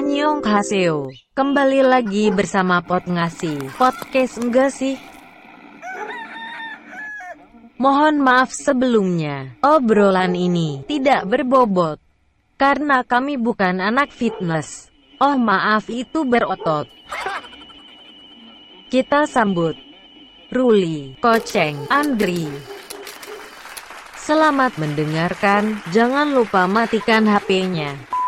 Annyeonghaseyo. Kembali lagi bersama Pot Ngasih. Podcast enggak sih? Mohon maaf sebelumnya. Obrolan ini tidak berbobot. Karena kami bukan anak fitness. Oh maaf itu berotot. Kita sambut Ruli, Koceng, Andri. Selamat mendengarkan, jangan lupa matikan HP-nya.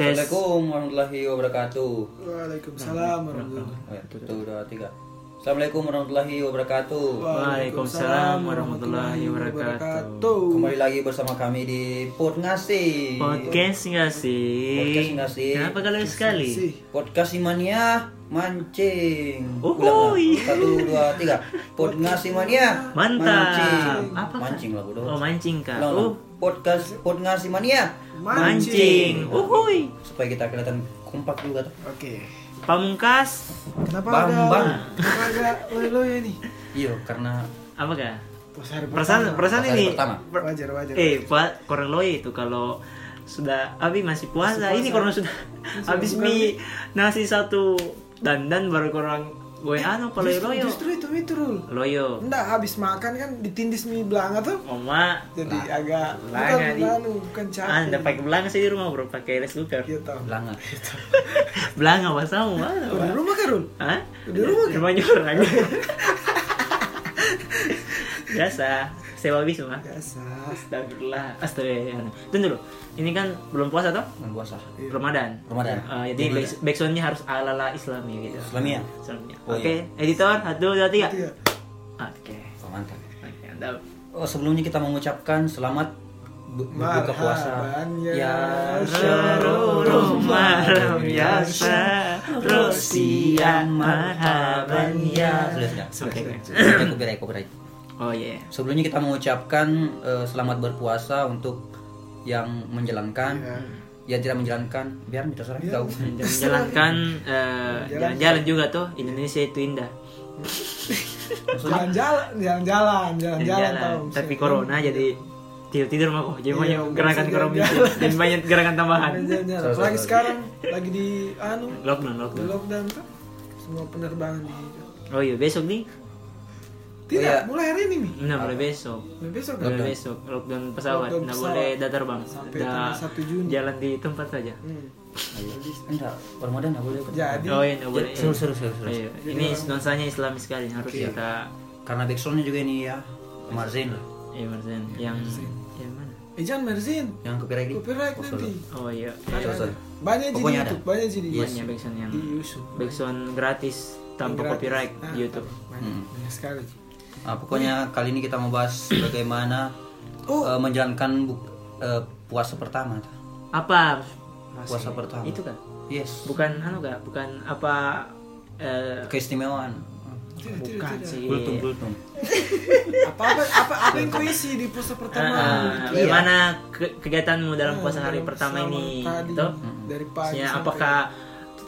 Tes. Assalamualaikum warahmatullahi wabarakatuh. Waalaikumsalam warahmatullahi Oh, dua, tiga. Assalamualaikum warahmatullahi wabarakatuh. Waalaikumsalam warahmatullahi wabarakatuh. Kembali lagi bersama kami di Pod Ngasih. Podcast nggak sih? Podcast nggak sih? Kenapa kalau sekali? Podcast Mania mancing. Ulang, lah. Satu, dua, tiga. Pod Ngasih Mania Mantap. mancing. Apa? Mancing lah bodoh. Oh mancing kak. Ulang, Oh Podcast Pod Ngasih Mania mancing. Uhuy. supaya kita kelihatan kompak juga tuh. Oke. Pamungkas. Kenapa Bambang. ada kenapa ada loyo-loyo ini? Iya, karena Apa hari Perasaan perasaan ini. pertama. per- wajar wajar. Eh, pak korang loy itu kalau sudah Abi masih puasa. Masih puasa. Ini korang sudah habis mie nasi satu dandan baru korang gue anu loyo Justru, loyo. justru itu itu Rul. Loyo. Enggak habis makan kan ditindis mie belanga tuh. Oma Jadi agak belanga bukan di- anu, bukan capek. Anda pakai belanga sih di rumah bro, pakai rice cooker. Iya tahu. belanga. Belanga pasamu mana? Oh, di rumah kan Rul? Hah? Di rumah kan? Rumahnya orang. Biasa, sewa bis mah. Biasa. Astagfirullah, astagfirullah. Tunggu dulu, ini kan belum puasa toh? Bulan puasa. Ramadan. Ramadan. Eh, jadi back- backsoundnya harus ala-ala Islami gitu. Islamia. Islamia. Oh, Oke, iya. editor, satu, dua, tiga. Oke. Oh, mantap. Oh, sebelumnya kita mengucapkan selamat bu- berbuka puasa. Ya Ya, Seluruh malam ya terus siang marhaban ya. Sudah, sudah. Oke. Sudah, copyright, copyright. Oh iya. Sebelumnya kita mengucapkan eh, selamat berpuasa untuk yang menjalankan, yang tidak menjalankan, biar terserah kau. Dan menjalankan eh, jalan-jalan juga tuh Indonesia itu indah. Jalan-jalan, jalan-jalan, jalan-jalan Jalan-jalan. tahu. Tapi corona jadi tidur-tidur mah kok. Jadi Iya, banyak gerakan ekonomi jalan-jalan. dan banyak gerakan tambahan. Apalagi sorry. sekarang lagi di anu Lockdown, di lockdown. lockdown tuh. Semua penerbangan di Oh iya, besok nih. Tidak, iya. mulai hari ini nih. Nah, mulai besok. Mulai besok kan? Mulai Lockdown. besok lockdown pesawat, Lockdown nggak pesawat. boleh datar bang. Sampai Dah tanggal 1 Juni. Jalan di tempat saja. Hmm. Enggak, Ramadan enggak boleh. Jadi Oh iya, nggak boleh. Seru, seru, seru, seru. Iya, Ini nuansanya Islami sekali harus Iya. kita. Karena backsoundnya juga ini ya, Marzin lah, Iya, Marzen. Yang yang mana? Eh jangan merzin. yang copyright. Copyright Oh, nanti. Oh iya. Iya. Banyak sih di Pokoknya ada. YouTube, banyak sih di Banyak backsound yang di YouTube. backsound gratis tanpa copyright Ah, di YouTube. Banyak, Hmm. banyak sekali. Nah, pokoknya kali ini kita mau bahas bagaimana Oh. eh, menjalankan bu- eh, puasa pertama. Apa? Puasa pertama. Itu kan? Yes. Bukan anu gak? Bukan apa? eh, Keistimewaan. Tidak, bukan tidak. sih. Bultung, bultung. Apa apa apa apa yang kau isi di puasa pertama? Ah, Iya. Gimana ke- kegiatanmu dalam Ah, puasa hari dalam pertama ini? tadi, Gitu? Dari pagi sampai- apakah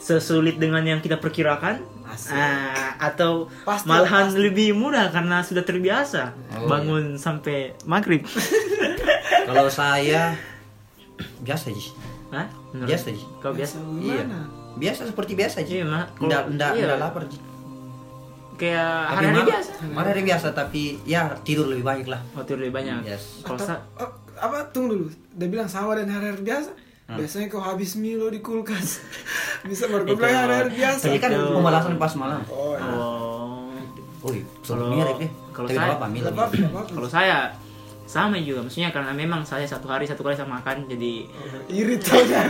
sesulit dengan yang kita perkirakan? Asik. Ah, atau Pasti, malahan pasti. lebih mudah karena sudah terbiasa Oh, bangun sampai maghrib. Kalau saya biasa sih. Hah? Menurut- Biasa sih. Kau biasa? Iya. Biasa seperti biasa aja. Iya, Enggak enggak iya. enggak lapar Ji. Kayak mal- biasa. Hari-hari biasa tapi ya tidur lebih baik lah. Waktu lebih banyak. Yes. Atau- oh, apa tunggu dulu. Dia bilang sama dan hari-hari biasa. Hmm. Biasanya kau habis Milo di kulkas. Bisa Itu- bilang hari-hari biasa. Ini kan pembalasan pas malam. Oh, ya. Oh. Woi, Kalau- selalu mirip deh. kalau Tapi saya- tidak apa-apa. Kalau saya sama juga, maksudnya karena memang saya satu hari satu kali sama makan, jadi Irit kan?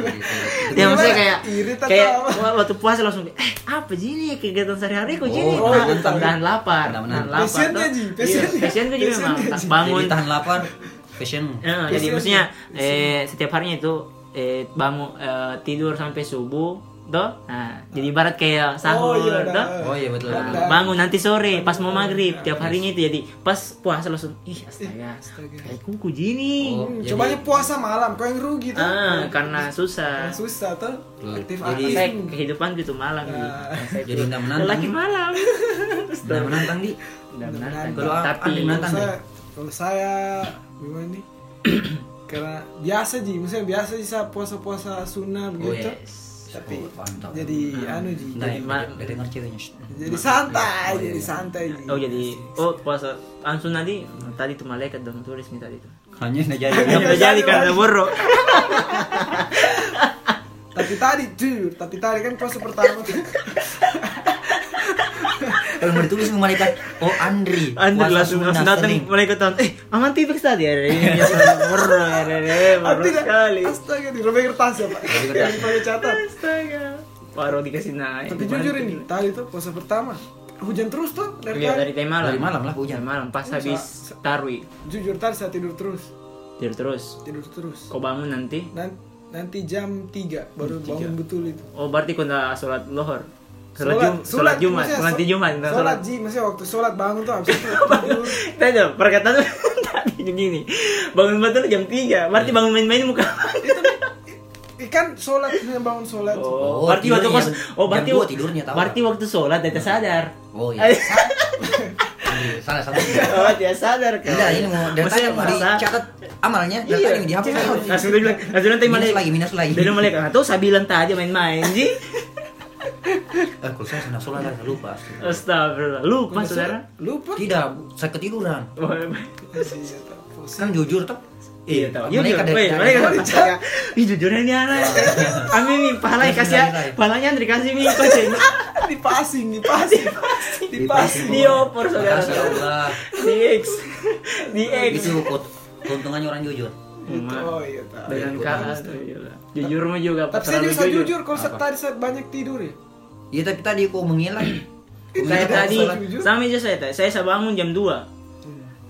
ya maksudnya kayak Irit atau kayak apa? wa- waktu puasa langsung kayak, eh apa sih kegiatan sehari-hari kok gini Oh, nah, tentang- tahan lapar tahan lapar Pasiennya, tuh. Ji, Iya, pasiennya. juga memang Ji. bangun Jadi tahan lapar, fashion. Ya, jadi maksudnya eh setiap harinya itu eh bangun eh, tidur sampai subuh toh nah jadi ibarat kayak sahur Oh, iya, toh. Oh iya betul. Nah, bangun nanti sore pas mau maghrib tiap harinya itu jadi pas puasa langsung ih astaga astaga. kayak kuku gini Oh, jadi- Cobanya puasa malam, kau yang rugi tuh. ah karena susah Yang susah tuh. Aktif Jadi- saya kehidupan gitu malam Ah. gitu. Saya Jadi tuh nggak menantang. lelaki malam Nah, menantang di. Udah menantang. Kalau tapi menantang. Kalau saya gimana nih? Karena biasa ji, maksudnya biasa ji sa puasa-puasa sunnah Oh begitu. yes. Tapi Oh, mantap. jadi anu ji. Nah, jadi, Ma- dengar. Shh. jadi santai, jadi santai ji. Oh jadi oh puasa langsung tadi tadi tuh malaikat dong tulis nih tadi tuh. Hanya udah jadi. Udah jadi karena buruk. Tapi tadi jujur, tapi tadi kan puasa pertama tuh. Kalau mau ditulis sama malaikat, oh Andri. Andri langsung langsung datang malaikat tahun. Eh, aman tipis tadi ya. Ini ya, tidak. sekali. Astaga, di robek kertas ya pak. Yang dipakai catat. Astaga. Baru dikasih naik. Tapi jujur ini, tadi tuh puasa pertama hujan terus tuh dari Iya tadi. dari tadi malam. Dari malam lah hujan. Malam pas habis tarwi. Jujur tadi saya tidur terus, Tidur terus. tidur terus. Kau bangun nanti. Nanti jam 3 baru bangun betul itu. Oh berarti kau udah sholat lohor. Sholat, Sholat- Jum sholat Jumat, nanti Jumat, Sholat sholat. ji, maksudnya waktu sholat bangun tuh habis itu. Tanya, perkataan tuh tadi begini. Bangun betul jam 3, berarti bangun main-main muka. itu ikan sholat bangun sholat. Oh, Oh, berarti waktu kos, oh berarti jam dua tidurnya, tahu Berarti waktu sholat tidak sadar. Oh iya. Andri, salah salah. Oh, tidak sadar kan. Enggak, ini mau tadi Maksudnya mau dicatat amalnya, dari Iya, mau dihapus. iya. Langsung dia bilang, langsung nanti Minus malaikat. lagi, minus lagi. Dia bilang "Ah, tuh saya bilang tadi main-main, Ji. Eh, kalau saya senang sholat saya lupa. Astagfirullah. Lupa, saudara. Lupa. Tidak, saya ketiduran. Oh, Kan jujur tuh. Iya, tahu. Malaikat Jujur. malaikat dari- percaya. Ih, jujurnya ini anak. Amin nih, pahala kasih ya. Bismillah. Pahalanya Andri kasih nih koceng. dipasing, dipasing, dipasing. Diopor saudara. Ya Allah. Di X. Di X. Itu keuntungannya orang jujur. Oh iya tahu. Dengan keadaan jujur mah juga Tapi saya juga jujur, jujur kalau tadi saya banyak tidur ya. Iya tapi tadi kok mengilang. Saya tadi sama aja saya tadi. Saya saya bangun jam 2.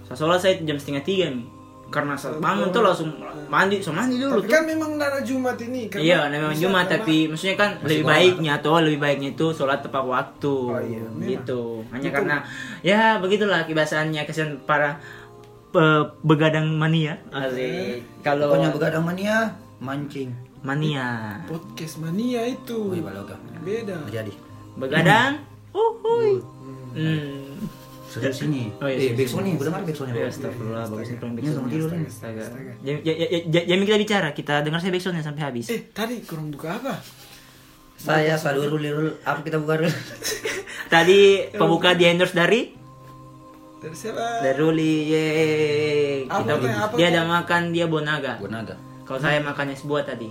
Saya sholat saya jam setengah tiga nih. Karena saya bangun tuh langsung mandi, so mandi dulu Tapi tuh. kan memang nara Jumat ini. karena Iya, memang Jumat tapi maksudnya kan lebih baiknya tuh lebih baiknya itu sholat tepat waktu. Oh iya, memang. gitu. Hanya Itu. karena ya begitulah kebiasaannya kesian para begadang mania. Asik. Kalau Pokoknya begadang mania mancing. Mania. podcast mania itu. Oh iya. Beda. Jadi Begadang. Uhuy. Hmm. serius ini. Oh, iya, eh, backsound nih, benar backsoundnya. Ya, astagfirullah, bagusnya kurang Ini backsound. sama tidur. Astaga. Ya, ya, ya, Jamin kita bicara, kita dengar saya backsoundnya sampai habis. Eh, tadi kurang buka apa? Saya sadurul lirul apa kita buka dulu? Tadi pembuka di endorse dari Dari siapa? dari Ruli. Yeay. Apa Kita, dia ada makan dia bonaga. Bonaga. Kalau saya makan es buah tadi.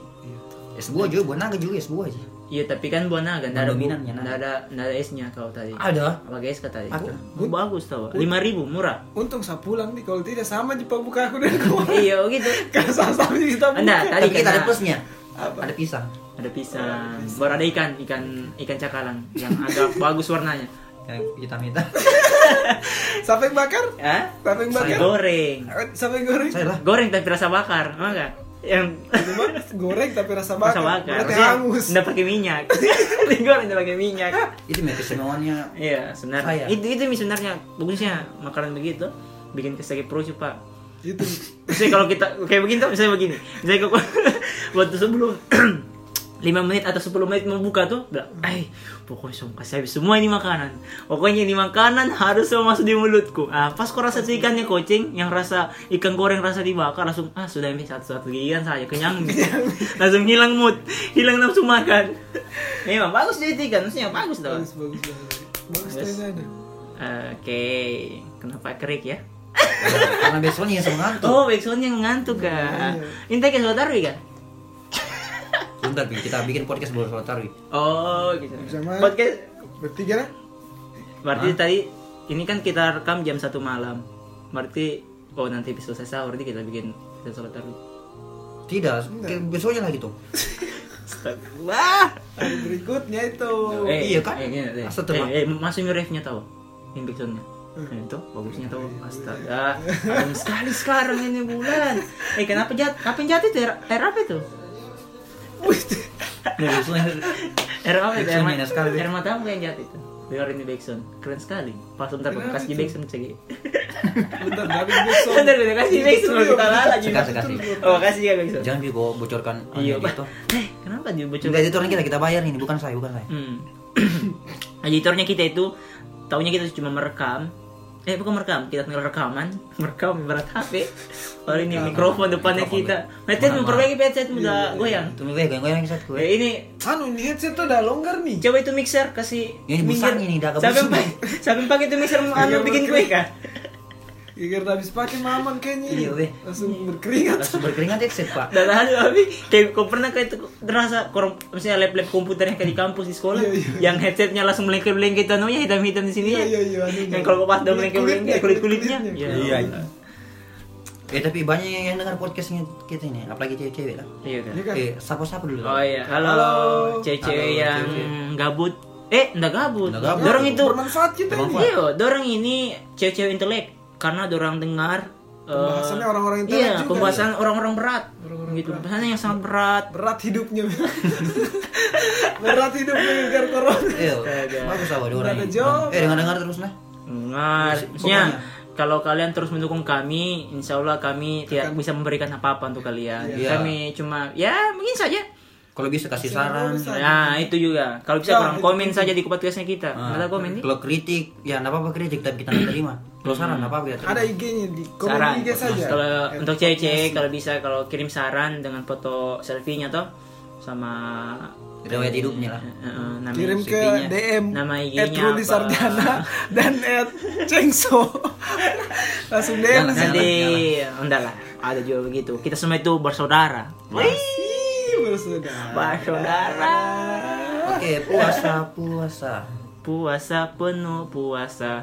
Es buah juga, bonaga juga es buah aja. Iya tapi kan bonaga, nggak ada Dominannya, nggak ada nggak ada esnya kalau tadi. Ada. Apa guys kata tadi? Ada. Oh, bagus tau. Lima ribu murah. Untung saya pulang nih, kalau tidak sama di buka aku dan kamu. iya oh gitu. Kan sama-sama kita buka. Enggak, tadi kita ada karena plusnya. Apa? Ada pisang. ada pisang. Baru ada ikan, ikan ikan cakalang yang agak bagus warnanya. Yang hitam-hitam. Sampai bakar? Hah? Sampai bakar? goreng. Sampai goreng? Saya lah. Goreng tapi rasa bakar, enggak? Yang Cuma goreng tapi rasa bakar. rasa bakar. Berarti Maksudnya, hangus. Nggak pakai minyak. Digoreng nggak pakai minyak. Itu mah kesemuanya. Iya, sebenarnya. Saya. Itu itu sebenarnya bagusnya makanan begitu bikin kesakit perut sih, Pak. Itu. Misalnya kalau kita kayak begini tuh, misalnya begini. Misalnya kok waktu sebelum 5 menit atau 10 menit mau buka tuh bilang, "Eh, pokoknya semua kasih habis semua ini makanan. Pokoknya ini makanan harus semua masuk di mulutku." Ah, pas kok rasa tuh ikannya kucing yang rasa ikan goreng rasa dibakar langsung ah sudah ini satu-satu gigitan saja kenyang. langsung hilang mood, hilang nafsu makan. Memang bagus jadi ikan, maksudnya bagus dong. Bagus, bagus, bagus. Bagus. Oke, kenapa kerik ya? Karena besoknya yang tuh. Oh, backsound yang ngantuk kan. Ini kayak suara tarwi kan? Bentar, kita bikin podcast buat sholat tarawih. Oh, gitu. Sama- Podcast Bertiga lah. berarti tadi ini kan kita rekam jam satu malam. Berarti oh nanti selesai sahur nanti kita bikin kita sholat. Tidak, besoknya lagi tuh. Wah. Hari berikutnya itu. iya kan? Eh, eh, eh, eh, refnya tahu. Ini backsoundnya. Eh, itu bagusnya tahu astaga Adem sekali sekarang ini bulan eh kenapa jat kapan jatuh itu air, air apa itu Nah, besoknya air apa itu air, enak sekali. air matamu yang jatuh itu dengar ini backsound keren sekali pas bentar Kenapa kasih itu? backsound cegi Bentar, dari besok. Bentar, bentar, kasih kita lala lagi. Kasih, kasih. Oh, kasih ya backsound. jangan juga bocorkan Iya, gitu. Eh, kenapa dia bocor? Enggak orang kita kita bayar ini, bukan saya, bukan saya. Hmm. Editornya kita itu taunya kita cuma merekam eh bukan merekam. Kita tinggal rekaman. Merekam ibarat HP kalau ini mikrofon depannya kita. headset memperbaiki headset udah goyang. Tuh gue goyang-goyang satu gue. eh, ini Anu ini headset tuh udah longgar nih. coba itu mixer kasih Ini busanya nih, dah sampai kebusuk. sampai pakai itu mixer anu bikin kue. kah Gara habis pakai maman kayaknya ini. Iya, weh. Langsung berkeringat. Langsung berkeringat headset pak. dan ada abi kayak kau pernah kayak itu terasa korong misalnya lab lab komputer yang kayak di kampus di sekolah Iya, iya. yang headsetnya langsung melengket melengket anunya hitam hitam di sini Iya, ya iya, iya, anunya. yang kalau kau pas udah Kulit- melengket melengket kulit kulitnya, kulitnya kulitnya. iya Eh tapi banyak yang dengar podcastnya kita ini, apalagi cewek-cewek lah. iya kan Iya kan? Eh, sapa-sapa dulu. Oh iya, halo, Halo. cewek-cewek yang cewek-cewek. gabut. Eh, enggak gabut. Nggak gabut. Dorang itu bermanfaat kita ini. Iya, dorang ini cewek-cewek intelek karena dorang dengar eh, Pembahasannya orang-orang intelek Iya, juga. pembahasan orang-orang berat. Orang-orang gitu. berat. Pembahasannya yang sangat berat. Berat hidupnya. Berat hidupnya gara corona. Iya, bagus apa dia orang ada. Eh dengar-dengar terus nah. Dengar. Maksudnya kalau kalian terus mendukung kami, insya Allah kami tidak bisa memberikan apa-apa untuk kalian. Iya. Kami cuma ya mungkin saja. Kalau bisa kasih saran. Nah itu juga. Kalau bisa Ya, kurang itu komen saja di podcastnya kita. Ah, Ada komen nih? Kalau kritik, ya enggak apa-apa kritik tapi kita terima. Kalau saran apa-apa kita terima. Ada IG-nya di komen saran IG saja. kalau Eh, untuk cewek-cewek kalau bisa kalau kirim saran dengan foto selfie-nya toh sama Riwayat hidupnya lah. eh, eh, nama kirim ke. DM nama IG-nya Ruli apa. Sarjana dan at Cengso langsung DM Jangan, nanti enggak lah ada juga begitu kita semua itu bersaudara Ih, bersaudara bersaudara Oke, puasa, puasa. puasa penuh puasa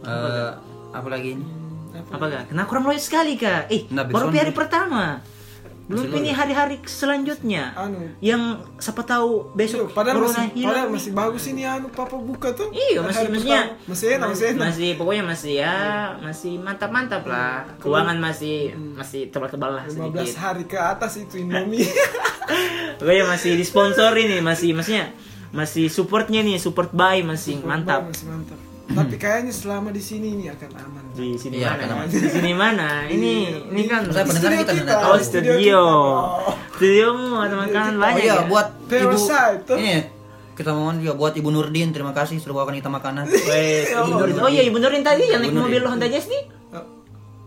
Eh, apa lagi ini? apa kak? Kena kurang loyal sekali kak? Eh, Nah, baru hari nih. pertama. Belum ini hari-hari selanjutnya. Anu. Yang siapa tahu besok padahal corona masih, hilang. padahal masih bagus ini anu papa buka tuh. Iya, masih maksudnya masih enak, masih enak. Masih pokoknya masih ya, masih mantap-mantap lah. Keuangan masih masih tebal-tebal lah 15 sedikit. hari ke atas itu Indomie. Pokoknya masih disponsori nih, masih maksudnya masih supportnya nih, support buy masih mantap. Masih mantap. Tapi kayaknya selama di sini ini akan aman. Di sini Iya, mana? aman. Di sini mana? Ini ini kan Saya pendengar kita Studio nggak tahu. Oh, kita. studio. Studiomu ada makanan Oh banyak. iya, ya? buat ibu ini kita mohon juga buat Ibu Nurdin, terima kasih sudah bawakan kita makanan. Wes, Ibu Nurin. Oh iya, Ibu Nurin tadi yang naik mobil. Honda Jazz nih.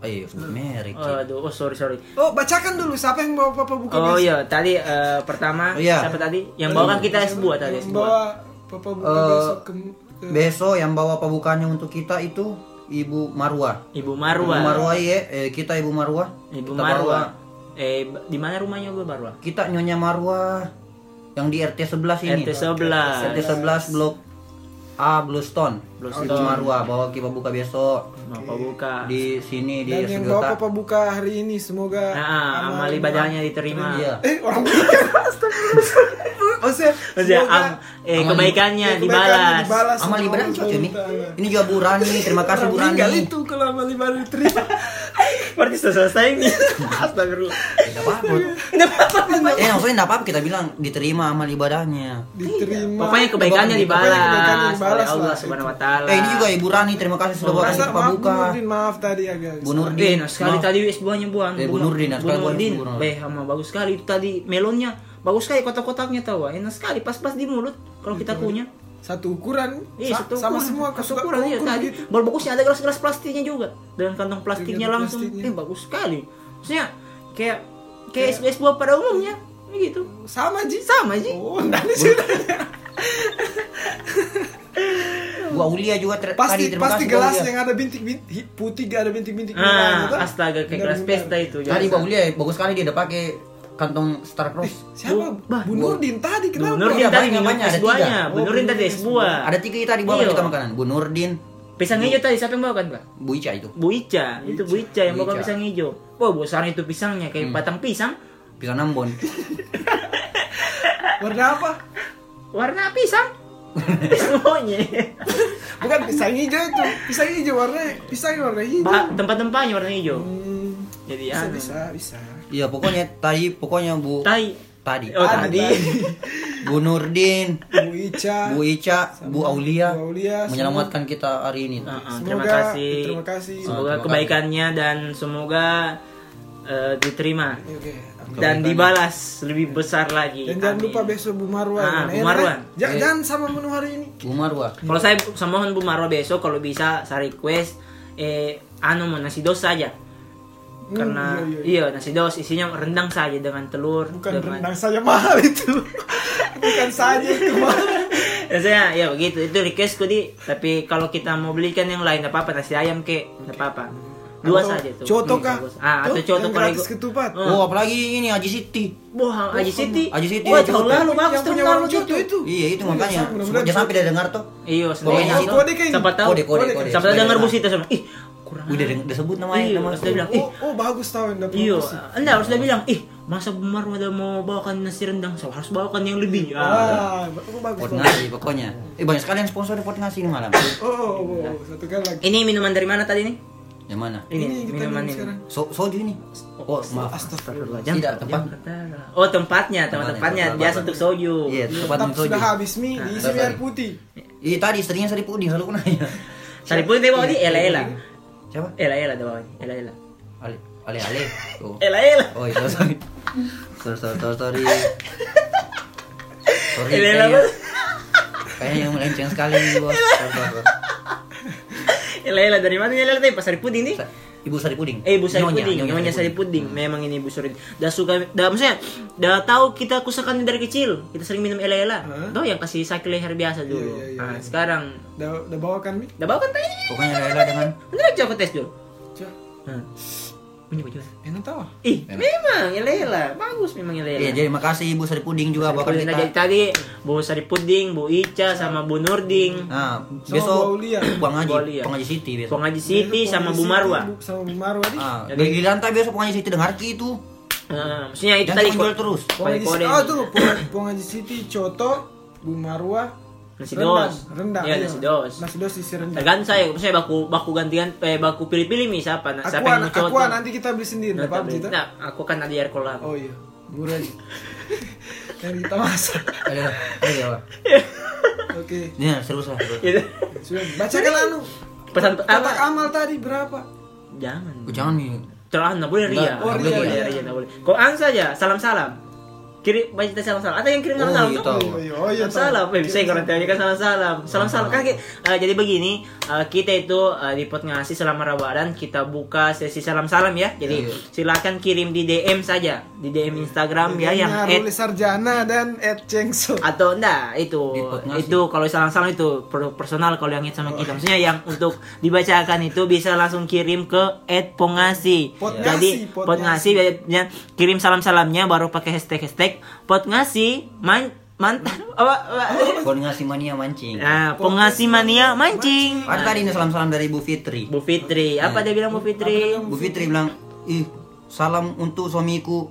Oh iya, sebut merek. Oh, aduh, oh sorry sorry. Oh, bacakan dulu siapa yang bawa papa buka Oh iya, tadi eh, pertama Oh, iya. siapa tadi? Yang bawakan kita S2 tadi Yang S2. bawa papa buka besok ke, ke Besok yang bawa pembukaannya untuk kita itu Ibu Marwa. Ibu Ibu Marwa. Marwa iya, eh, kita Ibu Marwa. Ibu Kita Marwa. bawa- Eh, di mana rumahnya Bu Marwa? Kita Nyonya Marwa yang di RT 11 ini. RT 11. RT 11 blok A Bluestone. Bluestone. Ibu Marwa bawa kita buka besok Mau buka. di sini di dan yang bawa Segota. papa buka hari ini semoga Nah, amal ibadahnya diterima. Iya. Eh, orang Maksudnya, Maksudnya, semoga am- eh, amal- kebaikannya kebaikannya dibalas. dibalas Amal ibadah cocok. Ta'ala. Ini juga Bu Rani, terima kasih Bu Orang meninggal Rani. itu kalau amal ibadah diterima. Berarti sudah selesai nih. Astagfirullah. Tidak apa-apa. Eh, maksudnya enggak apa-apa kita bilang diterima amal ibadahnya. diterima. Pokoknya kebaikannya dibalas kebaikannya oleh dibalas Allah lah. Subhanahu wa taala. Eh, ini juga Ibu Rani, terima kasih sudah bawa Masa, maaf, Bu. Nurdin, maaf tadi agak. Bu Eh, Nurdin. nah sekali maaf. tadi S2-nya buang. Eh, Bu. Nurdin, Bu Nurdin. Beh, sama bagus sekali itu tadi melonnya. Bagus sekali kotak-kotaknya tahu. Enak sekali pas-pas di mulut kalau kita kunyah. Satu ukuran, Iya, sa- satu sama ukuran. semua satu ukuran iya tadi. gitu. Baru bagusnya ada gelas-gelas plastiknya juga dengan kantong plastiknya Dengan langsung. plastiknya. Eh bagus sekali. Maksudnya kayak kayak es es buah pada umumnya begitu. Sama Ji. Sama aja. Oh, enggak ada sih. Bu Aulia juga ter- Pasti tadi terima pasti kasih Bu gelas yang ada bintik-bintik putih gak ada bintik-bintik Ah, tuh. astaga kayak gelas pesta itu. Tadi biasa. Bu Aulia bagus sekali dia udah pakai kantong Star Cross. Siapa? Bah, Bu Nurdin tadi Bu kenapa? Nurdin Iya, tadi banyak, ada tiga. Bu Nurdin Bu tadi es buah. Ada tiga tadi bawa Iya. kita makanan. Bu Nurdin, Pisang hijau tadi siapa yang bawa kan, Pak? Bu Ica itu. Bu Ica, itu Bu Ica yang Bu bawa pisang hijau. Wah, besar itu pisangnya kayak batang pisang. Pisang Ambon. Warna apa? Warna pisang. pisang monyet. Bukan pisang hijau itu. Pisang hijau warna pisang warna hijau. Ba- Tempat-tempatnya warna hijau. Hmm, Jadi bisa, anu. bisa, bisa. Iya, pokoknya tadi pokoknya Bu Tai. tadi. Oh, Tadi, tadi. Bu Nurdin, Bu Ica, Bu Ica, Bu Aulia Bu Aulia, menyelamatkan kita hari ini. Semoga- terima kasih. terima kasih. Semoga terima kebaikannya dan semoga eh, diterima. Oke. Dan dibalas lebih besar lagi. Dan jangan Amin. lupa besok Bu Marwan. Ah, Enak, Bu Marwan. eh? Ja- Jangan sama menu hari ini. Bu Marwa. Kalau saya sama Bu Marwa besok kalau bisa saya request eh anu mau nasi dos saja. Hmm, Karena iya, iya, nasi dos isinya rendang saja dengan telur Bukan dengan rendang saja mahal itu. Bukan saja itu mahal. Ya, saya ya begitu itu requestku di tapi kalau kita mau belikan yang lain apa apa nasi ayam ke apa apa dua Atau saja tuh Coto Hmm, kah? bagus. ah atau Tuh, coto kalau gratis ketupat. Oh. Oh, apalagi ini Haji Siti. Wah, Haji Siti. Haji Siti Wah, ya, tahun lalu bagus tahun lalu Coto. Itu. Iya, itu makanya. Jangan sampai dia dengar tuh. Iya, Oh, iya, kayak ini. Siapa tahu? Kode, kode, kode. Siapa dengar Supaya Bu Sita sama. Ih, kurang. Udah udah sebut namanya, Iya, nama. terus dia bilang, ih, Oh, oh bagus tahu yang dapat Iya, enggak harus dia bilang, ih masa Bu Marwa udah mau bawakan nasi rendang, so harus bawakan yang lebih. Ah. Wah, oh, bagus. Pot nasi pokoknya. Eh banyak sekali yang sponsor pot nasi ini malam. Oh, oh, oh, oh, satu kali lagi. Ini minuman dari mana tadi nih? Yang mana? Ini, Ini kita minuman minum ini. sekarang. So, soju ini. Oh, maaf. Astagfirullah. Tidak, tempat. Oh, tempatnya, tempat Tempatnya, tempat. biasa untuk soju. Iya, tempat Tetap minum soju. sudah habis mie, diisi sorry. mie air putih. Iya tadi istrinya sari puding selalu nanya. Sari pun dia bawa di ela ela. Siapa? Ela ela dia bawa. Ela ela. Ale ale ale. Oh. Ela ela. Oh iya sorry. Sorry sorry sorry. sorry. Sorry, Ela ela. kayaknya, yang melenceng sekali nih bos. Sorry, sorry, sorry. Ela ela dari mana ela ela tadi pas sari puding nih? Ibu sari puding. Eh ibu sari Nyonya, puding, nyonya nyonya sari puding. puding. Memang ini ibu sari. Dah suka, dah maksudnya, dah tahu kita kusakan dari kecil. Kita sering minum ela ela. Hah? Tuh yang kasih sakit leher biasa dulu. Iya, iya, iya, Nah, iya. sekarang, Udah, udah bawakan mie? dah bawa kan tadi? Pokoknya Lela dengan Bener aja aku tes dulu. Coba. Punya baju. Enak tahu. Ih, memang ela ela. Bagus memang ela Iya, jadi makasih Ibu Sari Puding juga Sari bakal puding. Nah, kita. jadi tadi Bu Sari Puding, Bu Ica sama Bu Nurding, Nah, Sama besok Bu Aulia. Bang Haji, Bu. Bang Haji Siti besok. Pengaji Siti Besok sama Bu Siti, Marwa. Bu- Sama Bu Marwa nih. Ah, Jadi- di lantai besok Bang Haji Siti dengar itu. Nah, maksudnya itu tadi terus. Ponghaji kode-kode Oh nih. tuh, Pong- Ponghaji City, Coto, Bu Marwa, Nasi rendang, dos. rendang. Iya, nasi dos. Nasi dos isi rendang. Tergantung saya, saya baku baku gantian eh baku pilih-pilih nih siapa nah, siapa Aqua, yang mau aqua nanti kita beli sendiri, Nah, tapi- kita. nah, aku kan ada air kolam. Oh iya, murah aja. Yang kita masak. Ada, ada ya, Pak. Oke, Ini serius lah. Gitu. sudah. Bacakan anu. Pesan apa? amal tadi berapa? Jangan. Oh, Jangan nih. Terlalu nggak boleh ria. Oh, ria, boleh ria. ria, boleh. Kau an saja, salam-salam. Kirim baca salam-salam. Ada yang kirim Oh, salam-salam iya, tuh? tahu. Oh iya, oh iya. salam, eh, bisa kalau tanya kan salam-salam, salam-salam. Kan, eh, jadi begini, eh, kita itu eh, di pot ngasih selama Ramadan kita buka sesi salam-salam ya. Jadi Iya. silakan kirim di DM saja, di DM Instagram ya yang Yang at- Sarjana dan Ed Cengso. atau enggak itu itu kalau salam-salam itu per- personal kalau yang hit sama kita maksudnya yang untuk dibacakan itu bisa langsung kirim ke @pongasi Pot jadi pot ngasih ya, kirim salam-salamnya baru pakai hashtag hashtag pot ngasih man mantan apa, apa? Ngasih mania mancing. nah pengasi mania mancing Ada tadi ini salam-salam dari Bu Fitri. Bu Fitri apa dia bilang Bu Fitri Bu Fitri bilang, ih salam untuk suamiku.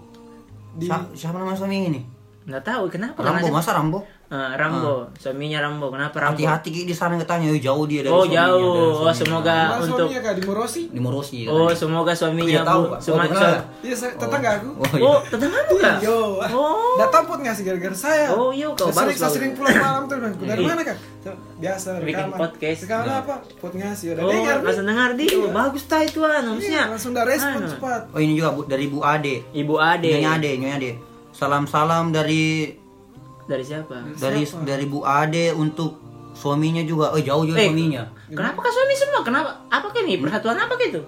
Di- Sa- siapa nama suami ini? Nggak tahu kenapa Rambo, Karena- masa Rambo? Eh, Rambo suaminya Rambo kenapa Rambo Hati-hati di sana katanya, "Eh, jauh dia dari oh suaminya, dari jauh oh suaminya." semoga Mana untuk suaminya kak di Morosi? di Morosi. oh katanya. semoga suaminya Iya, tahu, Bu Pak. Suma- Oh, kenal. su- Iya, saya tetangga aku. Oh, iya. Oh, tetanggamu kak? Yo, Oh. datang pot nggak sih gara-gara saya? Oh, iya, kau Saya sering, sering pulang malam tuh bilang, dari Iya. mana kak? Biasa Bikin rekaman. podcast. Sekarang Nah. apa? Pot ngasih. Udah Oh, dengar langsung dengar di. Iya. Bagus ta itu anu, Iya, maksudnya. langsung udah respon cepat. Oh ini juga Bu, dari Bu Ade. Ibu Ade. Nyonya Ade, Nyonya Ade. Salam-salam dari Dari siapa? dari Siapa? dari Bu Ade untuk suaminya juga. Oh jauh juga Eh, suaminya. Kenapa kah suami semua? Kenapa? Apa kan nih? Persatuan apa gitu?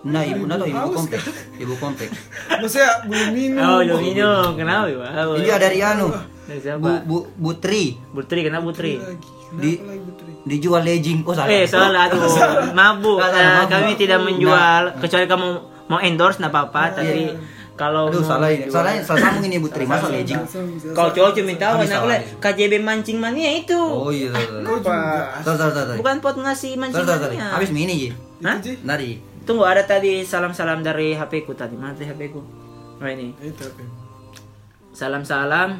Nah, ibu nah, ibu haus, kompleks. Ibu kompleks. Maksudnya belum minum. Oh, yang minum. Kenapa? Wow. Ini juga dari anu. Dari siapa? Bu Bu Butri Putri, kenapa. Kenapa Di- dijual legging. Oh salah. Eh, salah tuh. Mabuk. Salah, Eh, kami tidak Nah. menjual kecuali kamu mau endorse enggak apa-apa, tapi kalau Aduh salah ini. Salah salah sambung ini Butri. Masa legging? Kau cowok cuma tahu anak salah. lihat KJB mancing mania itu. Oh iya salah. Salah salah. Bukan pot ngasih mancing mania. Habis mini Ji. Hah? Nari. Tunggu ada tadi salam-salam dari HP ku tadi. Mana tadi HP ku? Oh ini. Itu? Salam-salam.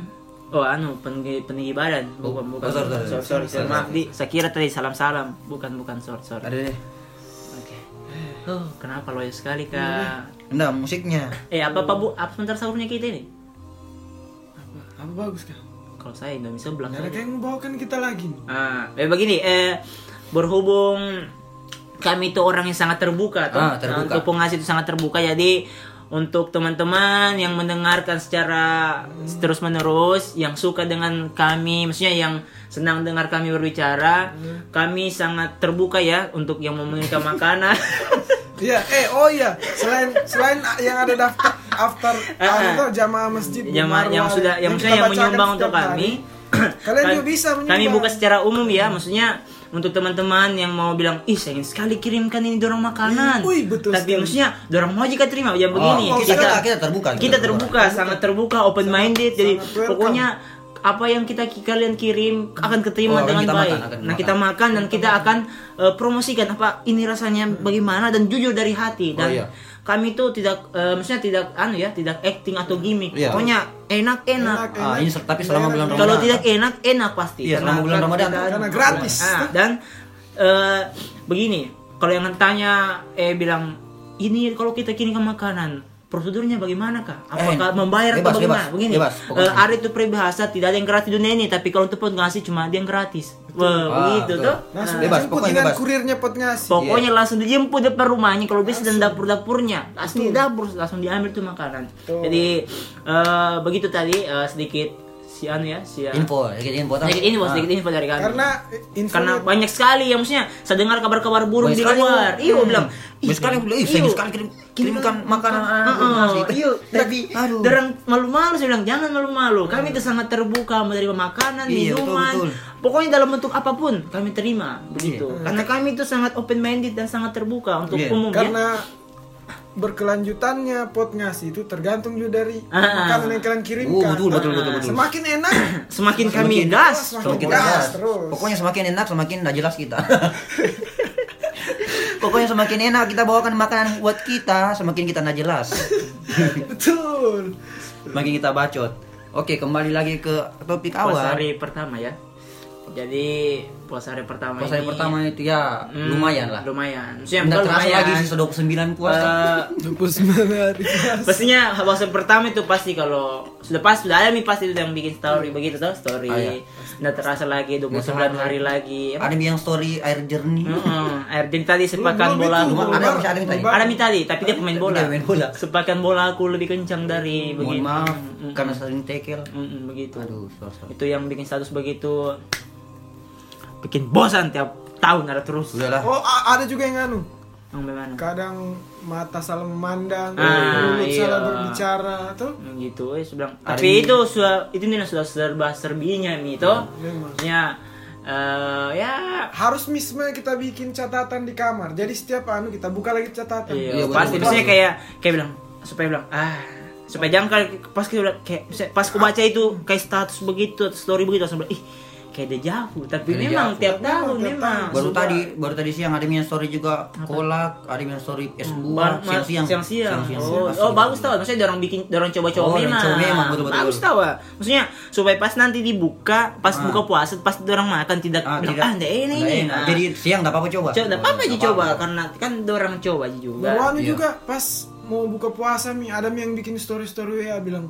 Oh anu peninggi, peninggi badan. Bukan bukan. Oh, sorry, sorry. sorry, sorry, sorry. Maaf di. Saya kira tadi salam-salam. Bukan bukan sorry sorry. Ada deh. Oke. Oh kenapa loyo sekali kak? Enggak, musiknya. Eh apa apa bu? Apa sebentar sahurnya kita ini? Apa? Apa bagus kak? Kalau saya Indonesia sebelah. Gak ada kayak membawakan kita lagi. Ah, eh begini, eh berhubung kami itu orang yang sangat terbuka, toh. Ah, terbuka. Untuk pengasih itu sangat terbuka, jadi untuk teman-teman yang mendengarkan secara terus menerus yang suka dengan kami maksudnya yang senang dengar kami berbicara kami sangat terbuka ya untuk yang memberikan makanan Iya, eh oh iya, selain selain yang ada daftar after tuh jamaah masjid yang yang sudah yang yang menyumbang untuk kami. Kalian Kami- juga bisa kami menyumbang. buka secara umum ya maksudnya untuk teman-teman yang mau bilang ih saya ingin sekali kirimkan ini dorong makanan Wih, betul tapi sekali. maksudnya dorong mau jika terima ya begini Oh, kita, kita, kita terbuka. kita terbuka sangat terbuka open minded jadi sangat welcome. pokoknya apa yang kita kalian kirim akan keterima Oh, dengan kita baik makan, akan nah makan. kita makan dan kita akan eh, promosikan apa ini rasanya bagaimana dan jujur dari hati dan Oh, iya. kami itu tidak eh, maksudnya tidak anu ya tidak acting atau gimmick Iya. pokoknya enak enak Enak, Ah, ini tapi selama bulan Enak, kalau Ramadan. tidak enak enak pasti Iya, selama bulan Ramadan. Karena gratis. Ah, dan eh, begini kalau yang tanya eh bilang ini kalau kita kirimkan makanan prosedurnya bagaimana kak? Apakah Eh, membayar bebas, atau bagaimana? bebas, Begini, bebas, eh, ada itu peribahasa tidak ada yang gratis di dunia ini, tapi kalau untuk pot ngasih cuma ada yang gratis. Wah, Ah, begitu betul. tuh. Langsung Nah, Bebas, jemput pokoknya bebas. kurirnya pot ngasih. Pokoknya langsung dijemput depan rumahnya kalau bisa dan dapur-dapurnya langsung di dapur langsung diambil tuh makanan. Betul. Jadi eh, begitu tadi eh, sedikit si anu ya si Info, sedikit info. sedikit info Ah. sedikit info dari kami. Karena info karena banyak sekali yang maksudnya saya dengar kabar-kabar burung Banyak di sekali, luar. Iya, Hmm. bilang. Banyak sekali yang bilang, "Ih, saya ingin sekali kirim- kirimkan makanan, ah, nasi." Iya, tapi Aduh. orang malu-malu saya bilang jangan malu-malu. Kami itu sangat terbuka menerima makanan, Iya, minuman. betul, betul. Pokoknya dalam bentuk apa pun kami terima begitu. Iya. Karena kami itu sangat open minded dan sangat terbuka untuk Iya. umum ya. karena berkelanjutannya pot ngasih itu tergantung juga dari Ah. makanan yang kalian kirimkan. Oh, betul, betul, betul, betul. Semakin enak, Semakin kami Semakin- gas, semakin Semakin gas gas. terus. Pokoknya semakin enak, semakin tidak jelas kita. Pokoknya semakin enak kita bawakan makanan buat kita, semakin kita tidak jelas. betul. Semakin kita bacot. Oke, kembali lagi ke topik puasa awal. hari pertama ya. Jadi puasa hari pertama Puasa ini pertama itu ya hmm, lumayan lah. Lumayan. Maksudnya bukan terasa lumayan. lagi sisa 29 puasa. Eh, 29 hari puasa. Pastinya puasa pertama itu pasti kalau sudah pas sudah ada nih pasti itu yang bikin story begitu tuh story. Ah, iya. Nggak terasa lagi 29 Nggak terasa. hari lagi. Ada yang story air jernih. Heeh, air jadi tadi sepakan bola aku. Ada ada yang tadi. Ada tadi, tapi dia pemain bola. Dia pemain bola. Sepakan bola aku lebih kencang dari Mohon begitu. maaf Mm, karena sering tackle. mm, mm, begitu. Aduh, sorry, sorry. Itu yang bikin status begitu bikin bosan tiap tahun ada terus. Udahlah. Oh, ada juga yang anu. Yang bagaimana? Kadang mata salah memandang, Ah, mulut iya. salah berbicara, tuh. Gitu eh bilang tapi itu sudah itu nih sudah serba serbinya mi itu maksudnya eh, ya Harus misme kita bikin catatan di kamar. Jadi setiap anu kita buka lagi catatan. iya, Iya, pasti biasanya kayak kayak bilang supaya bilang ah supaya jangan kayak pas kita bilang, kayak misalnya pas aku baca itu kayak status begitu story begitu langsung bilang ih kayak dejavu tapi Kayak memang tiap Memang tahun memang tahun. Baru Sudah. tadi baru tadi siang ada yang story juga kolak, ada yang story es buah, Bar- ma- siang-siang. siang-siang. Siang-siang. Oh, oh bagus tau. Maksudnya orang bikin, orang coba-coba Oh, orang memang. coba memang, betul-betul. Bagus tau. Maksudnya supaya pas nanti dibuka, pas Ah. buka puasa, pas orang makan tidak Ah, tidak. ah, enggak ini ini. enak. Ah. Jadi siang enggak apa-apa coba. Coba, enggak apa-apa aja coba karena kan orang coba aja juga. Baru Iya. juga pas mau buka puasa mi ada yang bikin story story ya bilang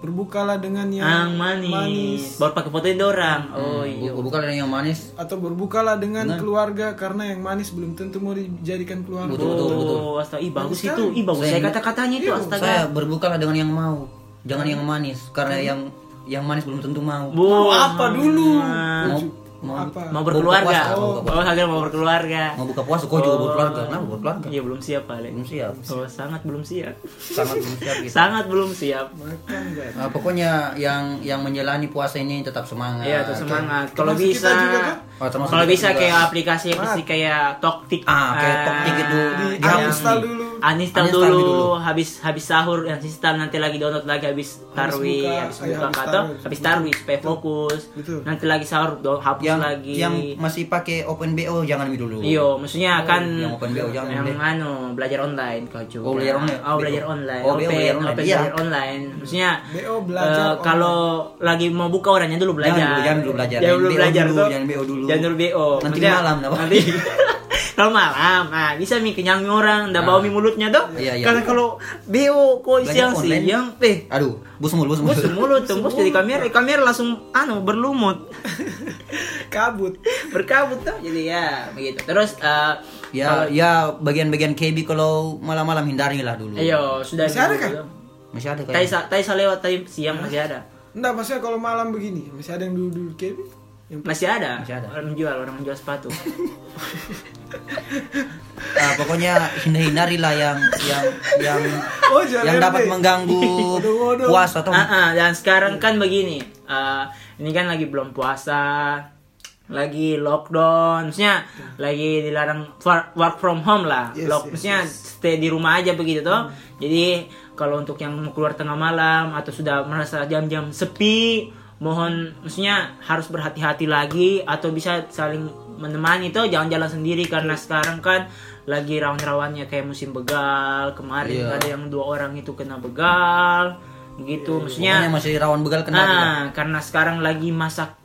berbukalah dengan yang Ang manis. Baru pakai fotoin orang. Oh iya. Bu- Bukan ada yang manis. atau berbukalah dengan Dengan- keluarga karena yang manis belum tentu mau dijadikan keluarga. Betul, betul, betul. Oh, astaga, ih bagus itu. Ih bagus Saya- saya kata-katanya itu Iya, astaga. Saya berbukalah dengan yang mau, jangan yang manis karena yang yang manis belum tentu mau. Bu, Mau apa dulu? Mau Mau apa? Mau berkeluarga. buka puasa, mau Oh, akhirnya mau berkeluarga. Mau buka puasa kok juga berkeluarga. Kenapa berkeluarga? Iya belum siap kali. Belum siap. Oh, sangat belum siap. Sangat belum siap gitu. Sangat belum siap. Makan guys. Ah, pokoknya yang yang menjalani puasa ini tetap semangat. Iya, tuh semangat. Kalau bisa, kan? Oh, termasuk kalau bisa juga. kayak aplikasi aplikasi kayak Toktik. Ah, kayak Toktik itu Di- dulu. Uninstall Uninstall dulu, dulu. habis habis sahur yang install nanti lagi download lagi habis tarwi, habis buka habis atau tarwi. habis tarwi supaya fokus. Betul. Nanti lagi sahur do- hapus yang lagi. yang masih pakai open BO jangan dulu. Iyo, maksudnya kan yang open BO jangan yang deh. anu belajar online kau juga. Oh, belajar online. Oh, belajar online. Oh, open, belajar online. open Iya. belajar online. Maksudnya BO belajar online. kalau lagi mau buka orangnya dulu belajar. Jangan dulu, jangan dulu belajar. Jangan dulu belajar dulu, tuh. jangan BO dulu. Jangan dulu BO. Nanti malam? Nanti kalau malam, nah bisa mi kenyang orang, ndak bau Ah. mi mulutnya tuh. Iya, iya. Karena kalau BO kok Belajar siang-siang, eh Aduh, bus mulu, bus mulu. Bos mulut, tembus jadi kamera, kamera langsung anu berlumut. Kabut. berkabut tuh jadi ya begitu terus eh, Ya, ya bagian-bagian KB kalau malam-malam hindarilah dulu. Ayo, sudah Masih ada dulu. kah? Masih ada Tadi kayak. sa- tadi saya lewat tadi siang masih ada. Enggak, maksudnya kalau malam begini, masih ada yang dulu-dulu KB. Yang Masih ada. Masih ada. Orang menjual, orang menjual sepatu. Ah, pokoknya hindari-hindarilah yang yang yang Oh, jangan yang dapat RT. mengganggu puasa atau Ah, ah, dan sekarang kan begini, ah, ini kan lagi belum puasa, lagi lockdown, maksudnya lagi dilarang work, from home lah, Yes, Lock, yes, maksudnya stay di rumah aja begitu toh. Jadi kalau untuk yang mau keluar tengah malam atau sudah merasa jam-jam sepi, mohon maksudnya harus berhati-hati lagi atau bisa saling menemani tuh jangan jalan sendiri. Karena sekarang kan lagi rawan-rawannya kayak musim begal. Kemarin Iya. ada yang dua orang itu kena begal. Begitu maksudnya pokoknya masih rawan begal kena juga. Nah, karena sekarang lagi masa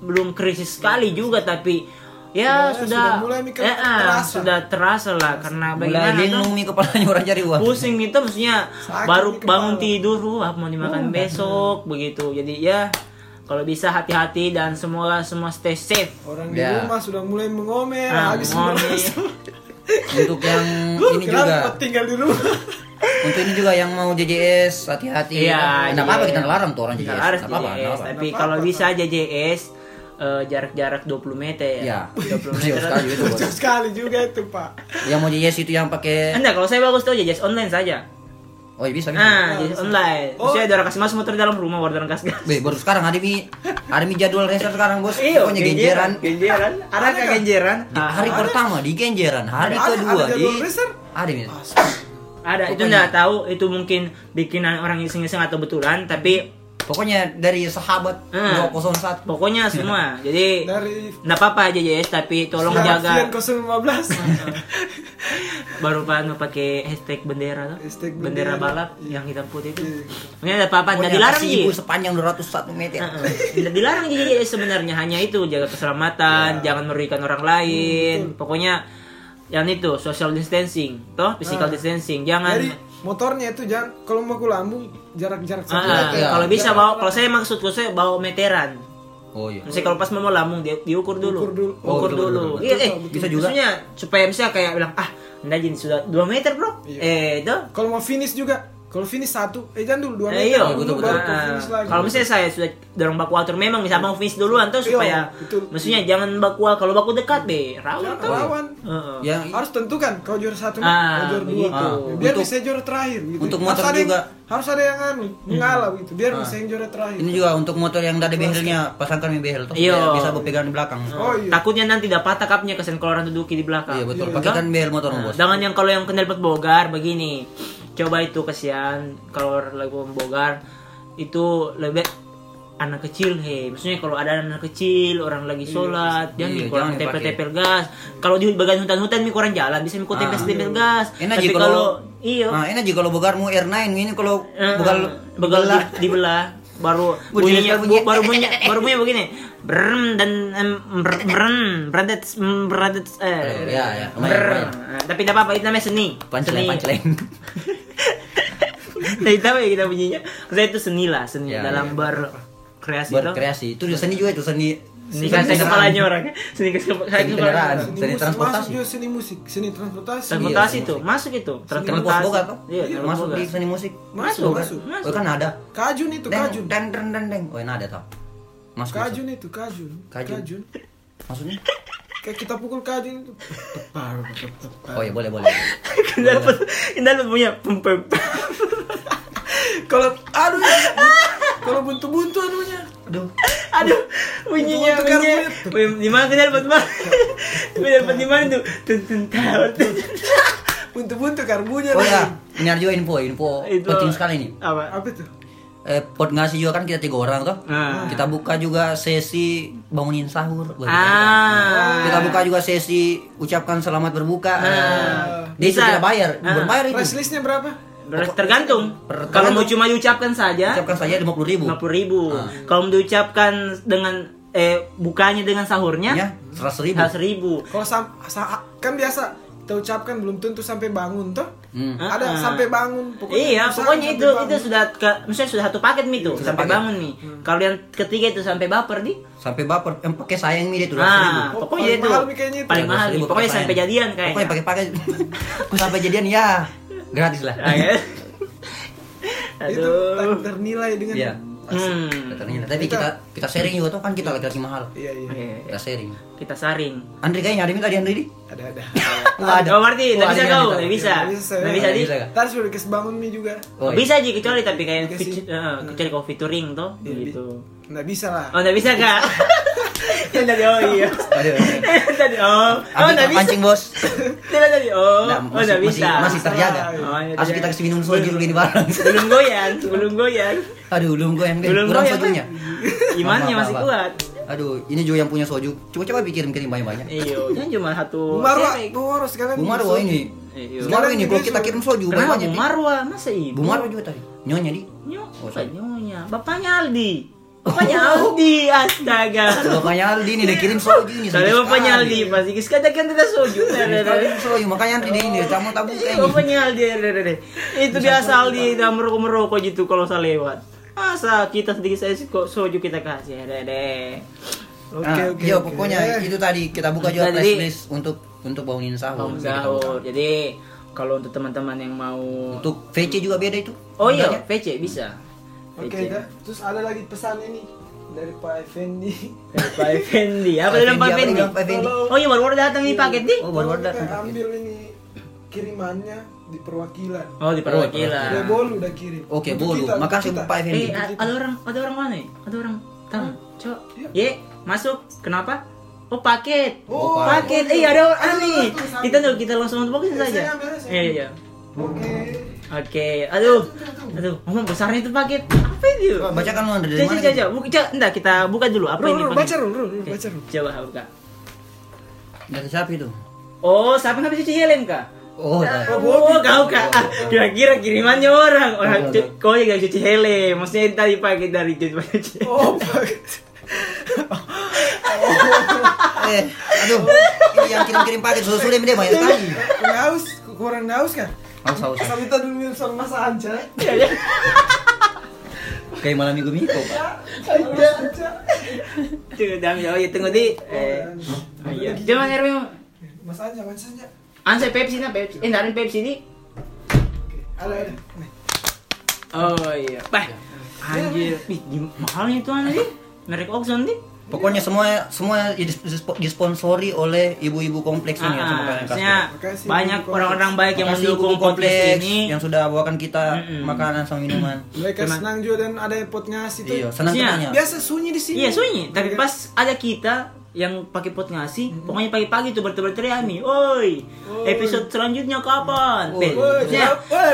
belum krisis sekali juga tapi ya Sudah- sudah sudah mulai mikir eh, ah, terasa. sudah terasa lah. Karena bagaimana kepalanya orang cari uang. pusing itu maksudnya Sakit baru bangun tidur apa mau dimakan besok begitu. Jadi ya kalau bisa hati-hati dan semua semua stay safe Orang di Ya. rumah sudah mulai mengomel, Ah, habis. Untuk yang ini juga tinggal di rumah? Untuk ini juga yang mau JJS hati-hati. Iya, Enggak apa-apa kita larang tuh orang JJS. harus Nggak apa-apa, tapi kalau bisa JJS eh, jarak-jarak 20 meter Ya, 20 jauh meter sekali itu. Sekali juga itu, Pak. Yang mau JJS itu yang pakai Anda kalau saya bagus tuh JJS online saja Oh, iya bisa bisa. Nah, JJS online. Oh. Saya ada kasih masuk motor dalam rumah, orderan gas gas. Be, baru sekarang ada mi ada mi jadwal racer sekarang, Bos. Iya, Pokoknya genjeran. genjeran. Ada Ada kah nggak? genjeran? Di hari pertama di genjeran, hari Ada- kedua ada di jadwal racer? ada mi. Ada, itu enggak tahu itu mungkin bikinan orang iseng-iseng atau betulan, tapi Pokoknya dari sahabat Hmm. 201. pokoknya semua. Jadi Dari enggak apa-apa JJS tapi tolong Siap, jaga Fian 015. baru pak nu pakai hashtag bendera tuh. Hashtag bendera, bendera. balap yang hitam putih itu. Iya. Pokoknya ada apa-apa, enggak dilarang Ji. ibu sepanjang 201 meter. Tidak dilarang JJS sebenarnya hanya itu jaga keselamatan, jangan merugikan orang lain. Pokoknya yang itu social distancing, toh physical Ah. distancing. Jangan Jadi motornya itu jangan kalau mau ke lambung jarak-jarak satu Ah. Iya. kalau bisa bawa kalau saya maksudku saya bawa meteran. Oh iya. Misalnya kalau pas mau lambung dia diukur dulu. Ukur dulu. Oh, Ukur betul, dulu. betul, betul. Iya, eh, bisa juga. Maksudnya supaya misalnya kayak bilang ah, jadi sudah 2 meter, Bro. Iya. Eh, itu Kalau mau finish juga, kalau finish satu, eh jangan dulu dua Eh, meter iya, betul, baru Ah, lagi. kalau misalnya saya sudah dorong baku atur memang bisa mau finish duluan tuh Iya, supaya betul. maksudnya jangan baku kalau baku dekat be rawan tuh. lawan Heeh. Yang harus tentukan kau juara satu, Ah, kau juara dua, begitu. Ah, biar untuk- bisa juara terakhir. Gitu. untuk harus motor yang- juga. harus ada yang anu mengalah gitu, biar Ah. bisa yang juara terakhir. Ini juga untuk motor yang ada behelnya, pasangkan behel tuh. Iya. Bisa berpegang di belakang. Oh iya. Takutnya nanti dapat takapnya kesen kalau orang duduki di belakang. Iya betul. Iya, Pakaikan behel motor Nah, bos. Jangan yang kalau yang kenal pot bogar begini. Coba itu kasihan kalau lagi bogar itu lebih anak kecil he. Maksudnya kalau ada anak kecil orang lagi sholat jangan Iya, nih kurang jangan tempel tempel gas. Kalau di bagian hutan-hutan mi kurang jalan bisa mi kau tempel Ah. tempel gas. Enak tapi kalau iya Nah, ini aja kalau bogarmu R9 ini kalau begal begal begal di, dibelah baru Bunyi- bunyinya bunyi- bu- baru bunyi baru bunyi begini brem dan brem bradet bradet eh Ya, ya, tapi tidak apa-apa itu namanya seni panceleng Seni. panceleng. Nah, itu apa ya kita bunyinya? Maksudnya itu seni lah, seni Ya, dalam ya. berkreasi itu. Berkreasi. Itu seni juga itu seni Seni kasih kepalanya orang. Seni kasih kepala- Seni kepalanya kendaraan. orang. Seni transportasi. masuk juga seni musik, seni transportasi. Transportasi Iya, itu, masuk itu. Boga tuh. Iya, telepos masuk di seni musik. Masuk, masuk. Oh, kan ada. Kajun itu, kajun. deng, deng, deng, deng. Oh, ini ada tau. Masuk. Kajun itu, kajun. Kajun. Maksudnya? Kayak kita pukul kajun itu. Oh iya boleh boleh. Kita dapat kita dapat punya pem pem. Kalau aduh, kalau buntu-buntu anunya. Aduh. Aduh, bunyinya bunyinya. Wih, Di mana kita dapat mah? Kita dapat di mana tuh? Tuntun tawar. Buntu-buntu karbunya. Oh ya, ini ada juga info, info Itu- penting sekali nih. Apa? Apa itu? Eh, pot ngasih juga kan kita tiga orang tuh. Ah. Kita buka juga sesi bangunin sahur. Ah. Kita buka juga sesi ucapkan selamat berbuka. Ah. Dia Bisa. tidak bayar, Ah. berbayar itu. Price listnya berapa? Tergantung. Kalau mau cuma diucapkan saja, Ucapkan saja lima puluh ribu. 50 ribu. Ah. Kalau mau diucapkan dengan eh bukanya dengan sahurnya, Ya, seratus ribu. 100 ribu. Kalau sam, sa- kan biasa kita ucapkan belum tentu sampai bangun toh. Hmm. Ah, Ada ah. sampai bangun pokoknya. Iya, pokoknya itu bangun. itu sudah ke, misalnya sudah satu paket nih tuh Sudah sampai paket. bangun nih. Kalau yang ketiga itu sampai baper di. Sampai baper, em pakai sayang tuh ratus ribu. Ah, Oh, pokoknya paling itu mahal nih kayaknya itu. paling mahal nih. ribu Pokoknya pakai sampai jadian kayaknya. Pokoknya pakai-pakai. Aku sampai jadian ya gratis lah. Ah, ya. Itu tak Aduh. ternilai dengan Iya. Hmm. Ternyata. Tapi kita kita sharing juga tuh kan kita laki-laki mahal. Iya iya. Oke, Kita sharing. kita saring. Andri kayaknya ada minta di Andri di? Ada ada. Nggak ada. Oh, berarti enggak bisa kau, enggak bisa. Nggak bisa, Enggak bisa di. Ntar sudah dikasih bangun mie juga. Oh, bisa aja kecuali tapi kayak kecuali kau featuring tuh Iya, gitu. Nggak bisa lah. Oh, enggak bisa kak? Yang tadi oh iya. Yang tadi oh. Oh, Ambil enggak bisa. pancing bos. Tidak tadi oh. Nah, Oh, enggak bisa. masih terjaga. Oh, iya, Harus iya. kita kasih minum soju dulu ini bareng. Belum goyang, belum goyang. Aduh, belum goyang deh. Belum Kurang sojunya. Imannya masih kuat. Aduh, ini juga yang punya soju. Coba-coba kirim-kirim banyak-banyak. Iya, jangan cuma satu. Bu Marwa, cewek. Bu Marwa sekalian. Bu Marwa ini. Iya. Bu Marwa ini kalau kita kirim soju Kenapa banyak-banyak. Bu Marwa? Masa ibu? Bu Marwa juga tadi. Nyonya di. Nyok, Oh, nyonya. Bapaknya Aldi. Bapaknya Aldi, astaga. Bapaknya Aldi ini kirim soju ini. Soalnya bapaknya. Aldi pasti sekadar kan tidak soju. Nah, nah, nah. Soju makanya dia ini tamu tamu Iya, ini. Bapaknya Aldi. nah, nah, nah. Itu biasa Aldi dan merokok-merokok gitu kalau saya lewat. Masa kita sedikit saya kok soju kita kasih. Deh, deh. Oke oke. iya pokoknya itu tadi kita buka juga list untuk untuk bangunin sahur. Kita buka. sahur. Jadi kalau untuk teman-teman yang mau Untuk VC juga beda itu. Oh iya. VC bisa. Oke, VC. dah. terus ada lagi pesan ini dari Pak Effendi. Dari Pak Effendi. Apa dalam Pak Effendi? Oh iya baru-baru datang nih paket nih. Oh, baru ada. Kita ambil ini kirimannya di perwakilan. Oh di perwakilan. bolu udah kirim. Oke, Untuk bolu. kita, Makasih kita. Pak Effendi. Eh ada orang ada orang mana? Ada orang tamu. Cok. Iya. Ye, masuk. Kenapa? Oh paket. Oh, paket. paket. Eh ada orang nih. Kita tuh kita langsung untuk boxin Eh, saja. Iya iya. Oke. Oke. Aduh. Aduh. Ngomong besarnya itu paket. Apa itu? Coba Bacakan lu dari mana? coba gitu? coba. Enggak, kita buka dulu apa ini baca dulu, baca dulu. Coba buka. Dari siapa itu? Oh, siapa yang habis cuci helm kak? Oh, dah. Oh, kau kak. Ah, Kira-kira kirimannya orang. Orang Oh, kau yang cuci helm. Maksudnya tadi pakai dari cuci. Oh, eh, aduh, ini yang kirim-kirim paket sudah sudah dia banyak sekali. Naus, kurang naus kan? Haus haus. Saya minta dulu minum sama Mas Anca. Kayak malam minggu minggu pak. Mas Anca. Tunggu, dami. Oh iya, tunggu di. Eh, oh, iya. Coba Hermi. Mas Anca, Mas Anca. Ansa Pepsi na Pepsi. Eh, dari Pepsi. Oke, Ada, ada. Nih. Oh iya. Bah. Anjir. Ih, di mahalnya itu di. Merek Oxon di. Pokoknya semua semua dis- dis- disponsori oleh ibu-ibu kompleks ini ya, sama Ah, kalian Makasih, banyak orang-orang baik yang Makasih mendukung ibu-ibu kompleks ini. yang sudah bawakan kita Mm-mm. makanan sama minuman. Mereka senang juga dan ada pot ngasih tuh. Iya, senang Maksudnya, temannya. Biasa sunyi di sini. Iya sunyi, tapi pas ada kita yang pakai pot ngasih, pokoknya pagi-pagi tuh berteriak Ami, oi, episode selanjutnya kapan? Oh, Woi, maksudnya,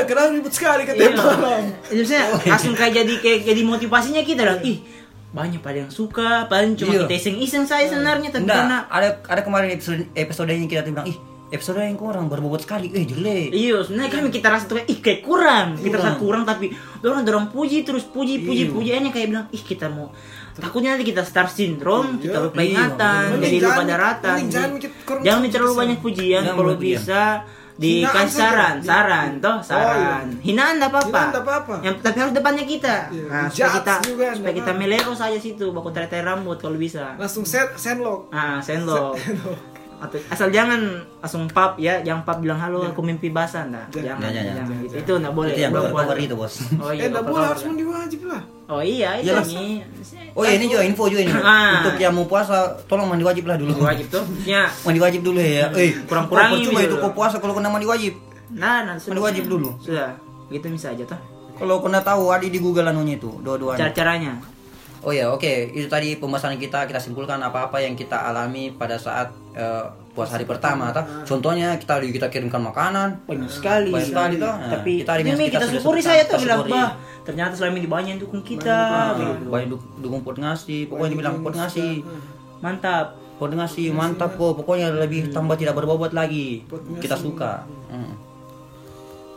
kenapa, ribut sekali iya, katanya malam? maksudnya langsung kayak jadi kayak jadi motivasinya kita lah, ih banyak pada yang suka, paling cuma Iya. kita iseng-iseng saya sebenarnya, tapi Enggak, karena ada ada kemarin episode episode yang kita bilang, ih episode yang kurang berbobot sekali, eh jelek. Iya, sebenarnya kami kita rasa tuh kayak, ih kayak kurang, kita rasa Kurang. tapi orang dorong puji terus puji puji Iya. puji pujiannya kayak bilang, ih kita mau takutnya nanti kita star syndrome, kita lupa Iya. ingatan, jadi lupa daratan. jangan terlalu banyak pujian, kalau bisa dikasih saja. saran, Di- saran, toh saran. Hinaan enggak apa-apa. Hinaan apa-apa. Yang tapi harus depannya kita. Iya, Nah, supaya kita juga, supaya kita melero saja situ, baku tarik rambut kalau bisa. Langsung set sendlock. Ah, sendok. Sendlock. Atau asal jangan langsung pap ya, jangan pap bilang halo aku mimpi basah nah. Jangan. Jangan, Jangan, jangan, jangan. gitu. Itu enggak boleh. Itu yang belum puasa. itu bos. Oh Eh, iya. nggak cover boleh harus mandi wajib lah. Oh iya, itu Iyalah. nih. Oh iya ini juga info juga ini. Ah. Untuk yang mau puasa, tolong mandi wajib lah dulu. wajib tuh. Ya, Mandi wajib dulu ya. Eh, Kurang-kurangin Cuma gitu itu kau puasa kalau kena mandi wajib. nah, sudah. Mandi wajib dulu. Sudah. Gitu bisa aja toh. Kalau kena tahu adi di Google anunya itu, dua-duanya. Cara-caranya. Oh ya, oke. Itu tadi pembahasan kita. Kita simpulkan apa-apa yang kita alami pada saat eh, puasa hari pertama. Toh. Contohnya kita kita kirimkan makanan. Banyak sekali. Banyak sekali toh. Nah, Tapi kita hari ini kita, syukuri saya tuh bilang, bah, ternyata selama ini banyak yang dukung kita. Ah, Begitu. banyak du- dukung pot ngasih. Pokoknya dibilang pot ngasih. Mantap. Pot ngasih mantap kok. Pokoknya lebih tambah tidak berbobot lagi. Kita suka. Hmm.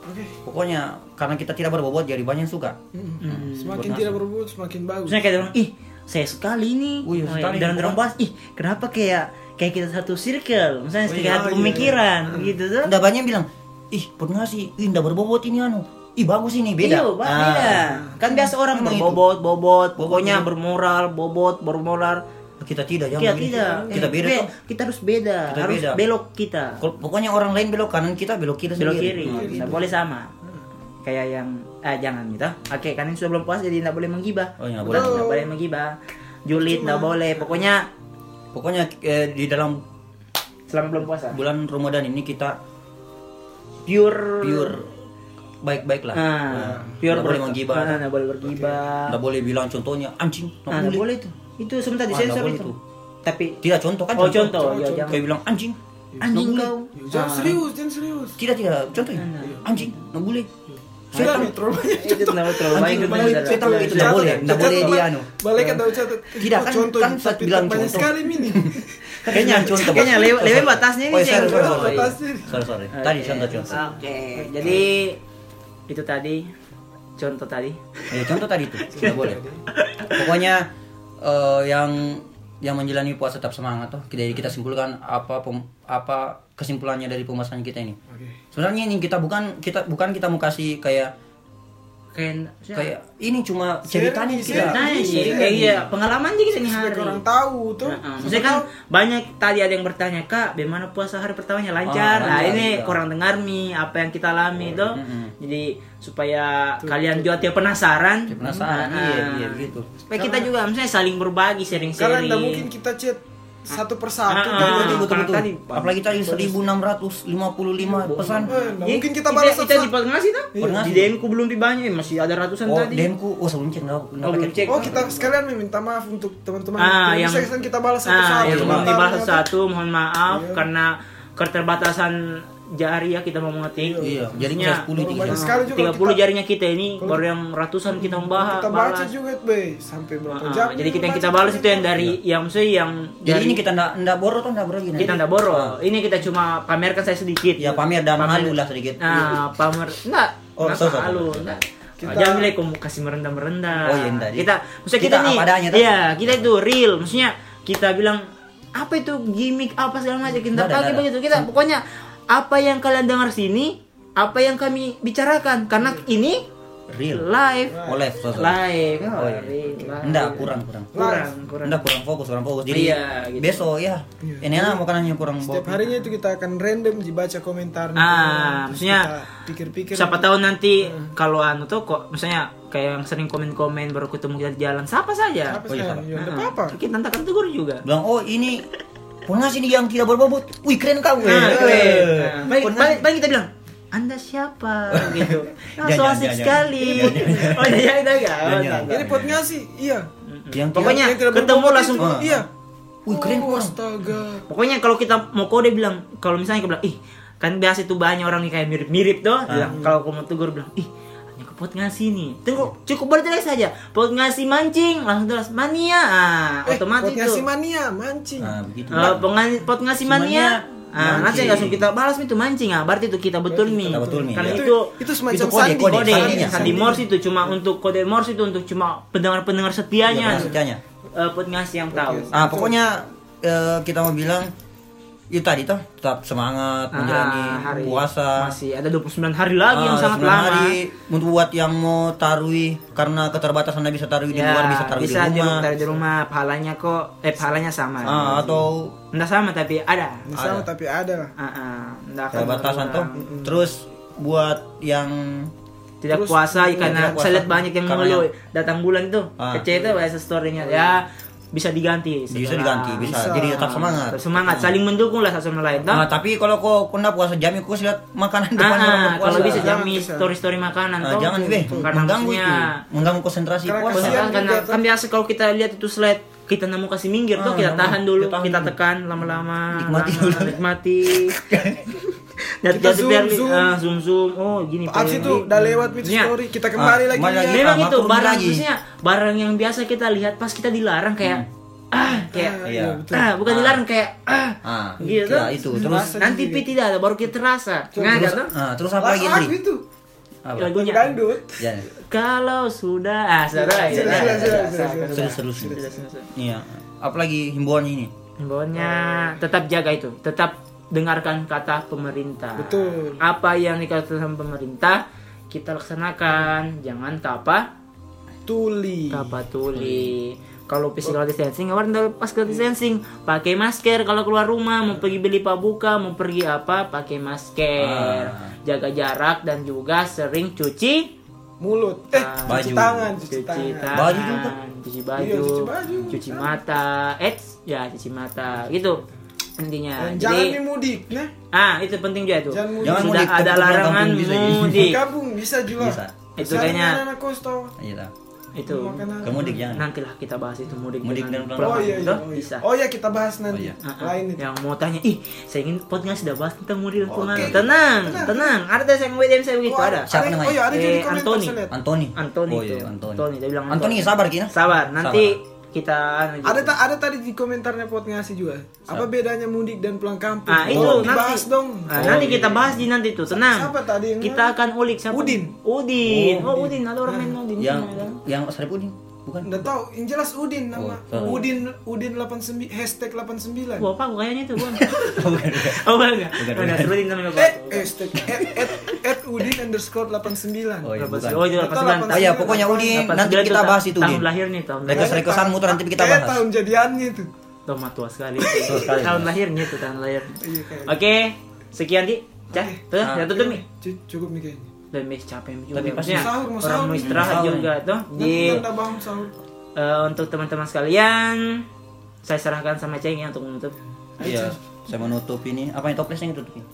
Oke. Pokoknya karena kita tidak berbobot jadi banyak yang suka. Hmm. Semakin tidak berbuat semakin bagus. Maksudnya kayak orang, ih saya sekali nih. Oh, sekali. Dan orang bahas, ih kenapa kayak kayak kita satu circle misalnya Oh, iya, satu iya, pemikiran gitu tuh Udah banyak yang bilang, ih pernah sih, ih nggak berbobot ini anu. Ih bagus ini beda. Iya, Ah. beda. Kan biasa orang itu. berbobot, bobot, Bobot pokoknya itu. bermoral, bobot, bermoral. Kita tidak ya. Kita tidak. Kita Eh, beda be- toh. Kita harus beda. Kita harus beda. belok kita. Pokoknya orang lain belok kanan kita belok kiri Belok sendiri. kiri. Nah, gitu. boleh sama. Kayak yang ah jangan gitu. Oke, kan ini sudah belum puas jadi tidak boleh menggibah. Oh, nggak boleh. Nggak boleh menggibah. Julid nggak boleh. Pokoknya Pokoknya eh, di dalam selama belum puasa. bulan Ramadan ini kita Pure pure baik-baik lah. Ah, pure Nggak boleh menggibah. Ah, nggak boleh bergibah. Nggak boleh bilang contohnya anjing. nggak Ah, nggak boleh. boleh itu. Itu sebentar Ah, disensor nggak boleh itu. tuh. Tapi Tidak contoh kan? Oh, contoh, ya, jangan. Kayak bilang anjing. anjing Nggak kau. boleh. Jangan serius, jangan serius. Tidak tidak contohnya. Anjing, nggak boleh. Sudah nih, terlalu banyak. Itu Anjing, itu saudara. Saya tahu itu nggak boleh, nggak boleh dia anu. Balik kan tahu catat. Tidak, kan- contoh kan saat bilang contoh. sekali ini. Kayaknya contoh, kayaknya Sorry. batasnya ini Oh, sorry, sorry, sorry. iya. Tadi Oke. contoh contoh. Oke, jadi itu tadi contoh tadi. Ya, contoh tadi tuh, nggak boleh. Pokoknya eh, yang yang menjalani puasa tetap semangat tuh. Jadi kita simpulkan apa pem- apa kesimpulannya dari pembahasan kita ini. Oke. Sebenarnya ini kita bukan kita bukan kita mau kasih kayak Kayak kayak ini cuma ceritanya kita. Nah, sih, kayak iya, pengalaman aja kita nih hari. Orang tahu tuh. Nah, maksudnya kan banyak tadi ada yang bertanya kak, bagaimana puasa hari pertamanya lancar? Ah, nah ini iya. kurang dengar nih apa yang kita alami itu. Mm-mm. Jadi supaya kalian juga tiap penasaran. Penasaran, Ah, iya, ah. iya begitu. Supaya kita juga misalnya saling berbagi Karena sharing-sharing. tidak mungkin kita chat satu persatu. Ah, kan. ah, Betul, betul, kalau betul. tadi, Apalagi tadi 1655 pesan. Eh, Iya, mungkin kita balas itu satu. di tuh. Pernah Di sih. DM ku belum dibanyak, masih ada ratusan Oh, tadi. demku. Oh, sebelum cek nggak nggak Oh, belum pakai. cek. Oh kita sekalian meminta maaf untuk teman-teman. Ah, yang bisa kan kita balas ah, satu-satu. yang belum dibalas apa. satu, mohon maaf Iya. karena keterbatasan jari ya kita mau mengetik. Iya, jadinya Maksudnya, 10 di banyak iya. sekali juga 30 kita- jarinya kita ini baru yang ratusan kita membahas. Kita baca balas. juga, Be. Sampai berapa Ah, jam. jadi kita yang kita balas itu yang dari yang maksudnya yang Jadi dari- ini kita ndak ndak boro tuh ndak boro gini. kita ndak boro. Ini kita cuma pamerkan saya sedikit. Ya pamer dan malu lah sedikit. Nah, pamer enggak. Oh, enggak so, so, malu, so. enggak. Kita- Jangan nilai kamu kasih merendah-merendah. Oh, iya, enggak. Kita maksudnya kita, Kita nih. apa adanya? Iya, kita itu real. Maksudnya kita bilang apa itu gimmick apa segala macam kita pakai begitu. Kita pokoknya apa yang kalian dengar sini, apa yang kami bicarakan karena ini Real. live. Oh, live, so, so. Live. Oh, iya. Enggak, kurang kurang. kurang, kurang. Enggak kurang fokus, kurang fokus. Jadi Iya, gitu. besok ya. Ini enak makanannya kurang Setiap bawa. harinya itu kita akan random dibaca komentarnya. Ah, Terus maksudnya pikir-pikir. siapa tahu nanti kalau anu tuh kok misalnya kayak yang sering komen-komen baru ketemu kita di jalan siapa saja Apa Oh, iya, sekarang? sama. Ya, nggak Nah, apa-apa. kita akan tegur juga Bilang, "Oh, ini pengasih nih yang tidak berbobot. Wih, keren kau." nah, Eh, keren. Nah, pengasih. paling- paling kita bilang anda siapa gitu nah, so asik sekali jangan. oh iya itu enggak Jangan, jangan. Ini pot ngasih, iya. Yang pokoknya ketemu langsung Ah. Iya. Wih, keren oh, astaga. pokoknya kalau kita mau kode bilang kalau misalnya kita bilang ih kan biasa itu banyak orang yang kayak mirip-mirip tuh Ah. bilang kalau aku mau tegur bilang ih ke pot ngasih nih tunggu cukup berarti saja pot ngasih mancing langsung terus mania ah, Eh, otomatis pot ngasih mania, mancing. Nah, begitu. Eh, penga- pot ngasih Si mania mania, Ah, nanti langsung kita balas itu mancing ah berarti itu kita betul nih Kita betul nih, karena ya. itu Itu- semacam itu kode, sandi. kode, kode sandinya, sandi sandi. Morse itu cuma untuk kode Morse itu untuk cuma pendengar-pendengar setianya. Eh, pot ngasih yang tahu Ah, pokoknya eh, kita mau bilang itu tadi tuh tetap semangat menjalani Ah, hari puasa. masih ada 29 hari lagi yang Ah, sangat 9 lama hari untuk buat yang mau taruhi karena keterbatasan bisa taruhi di ya, luar bisa taruhi bisa di di rumah. taruh di rumah pahalanya kok eh pahalanya sama Ah, atau Nggak sama tapi ada Ini sama Ada. tapi ada lah. Ah, ah. Nggak akan keterbatasan tuh. Terus buat yang tidak Terus, puasa iya, karena tidak puasa. saya lihat banyak yang mengeluh yang- datang bulan itu Ah. kece itu bahasa storynya ya bisa diganti bisa setelah- diganti bisa. Bisa. Jadi tetap semangat. Tetap semangat saling mendukung lah satu sama lain toh? Nah, tapi kalau kok kena puasa jami kok lihat makanan Ah, depan orang ah, kalau bisa Jangan jami bisa. story story makanan Nah, jangan weh karena mengganggu maksudnya itu mengganggu konsentrasi Karena puasa kan, karena juga, toh. kan biasa kalau kita lihat itu slide kita nggak mau kasih minggir tuh Ah, kita nggak tahan dulu Kita tahan kita tekan lama-lama Nikmati lama, dulu. nikmati Dan Kita zoom, biar zoom. ah, zoom zoom oh gini Abis itu udah lewat Ya. story, kita kembali Ah, lagi. lihat. memang Ah, itu barang lagi. maksudnya barang yang biasa kita lihat pas kita dilarang kayak ah kayak Ah, Iya. betul. ah bukan Ah. dilarang kayak ah ah gitu ya, itu terus Terasa nanti pi tidak ada baru kita terasa nggak ada terus, tuh ah, terus apa lagi Andri? itu. Apa? lagunya Dangdut. Ya, kalau sudah ah sudah Sudah, ya, sudah, sudah, sudah, sudah, sudah, sudah, terus terus sudah, sudah, sudah. Iya. Apalagi himbauan ini. Himbauannya tetap jaga itu, tetap dengarkan kata pemerintah. Betul. Apa yang dikatakan pemerintah kita laksanakan, jangan tapa Tuli. tapa tuli. Kalau physical distancing, kemarin udah physical distancing, pakai masker kalau keluar rumah, mau pergi beli pabuka, mau pergi apa, pakai masker, jaga jarak dan juga sering cuci Mulut. Eh, Ah, cuci baju. tangan, cuci, cuci tangan. tangan, Baju juga. cuci baju, Iya, cuci baju. cuci mata, eh ya cuci mata, gitu intinya. Dan Jadi, jangan nih mudik, nah. ah itu penting juga tuh. Jangan mudik. Jangan Sudah mudik, ada larangan bisa mudik. Kampung bisa juga. Bisa. Itu kayaknya- anak. Iya lah. Itu Makanan. Ke mudik jangan. nantilah kita bahas itu mudik, Mudik dan pulang Oh iya, iya, oh iya. bisa. Oh iya, kita bahas nanti. Oh iya. Ah, ah. Lain itu. yang mau tanya, ih, saya ingin podcast sudah bahas tentang mudik dan pulang. Tenang, tenang. Ada tuh yang WDM saya begitu Oh, ada. Siapa namanya? Oh iya, ada Eh, Anthony. Antoni. Antoni Oh itu. iya, Antoni. Antoni, dia bilang Antoni sabar Kina. Sabar, nanti kita anu Ada tak ada tadi di komentarnya pot ngasih juga. Apa bedanya mudik dan pulang kampung? Ah itu Oh, nanti dong. Ah, nanti kita bahas di nanti tuh tenang. Siapa tadi yang Kita akan ulik siapa? Udin. Udin. Oh, Oh, Udin. Ada orang main Udin. Yang yang Sarip Udin, bukan? Udah tahu, yang jelas Udin nama. Oh, Udin Udin 89 hashtag 89. Wah, Pak, kayaknya itu, Bang. Oh, bukan. Oh, enggak? Bukan, Mana bukan. sebutin namanya, Pak. Eh, hashtag at, at, at Udin underscore 89. Oh iya, bukan. Oh, itu Atau 89. Oh iya, pokoknya Udin nanti 89 kita itu bahas itu Tahun Udin. lahirnya, tahun Rekas lahir. rekosanmu tuh nanti kita Kayak bahas. tahun jadiannya itu. Tuh, mah tua sekali. Tua sekali. Tahun lahirnya itu, tahun lahir. Iya. Oke, sekian, Di. Cah, tuh, ya tutup nih. Cu- Cukup nih kayaknya. Dan mes capek juga. Tapi pasti sahur, mau orang sahur mau istirahat sahur juga tuh. Di kita bangun sahur. eh, untuk teman-teman sekalian, saya serahkan sama Ceng ya untuk menutup. Iya, saya menutup ini. Apa yang toplesnya yang tutupin?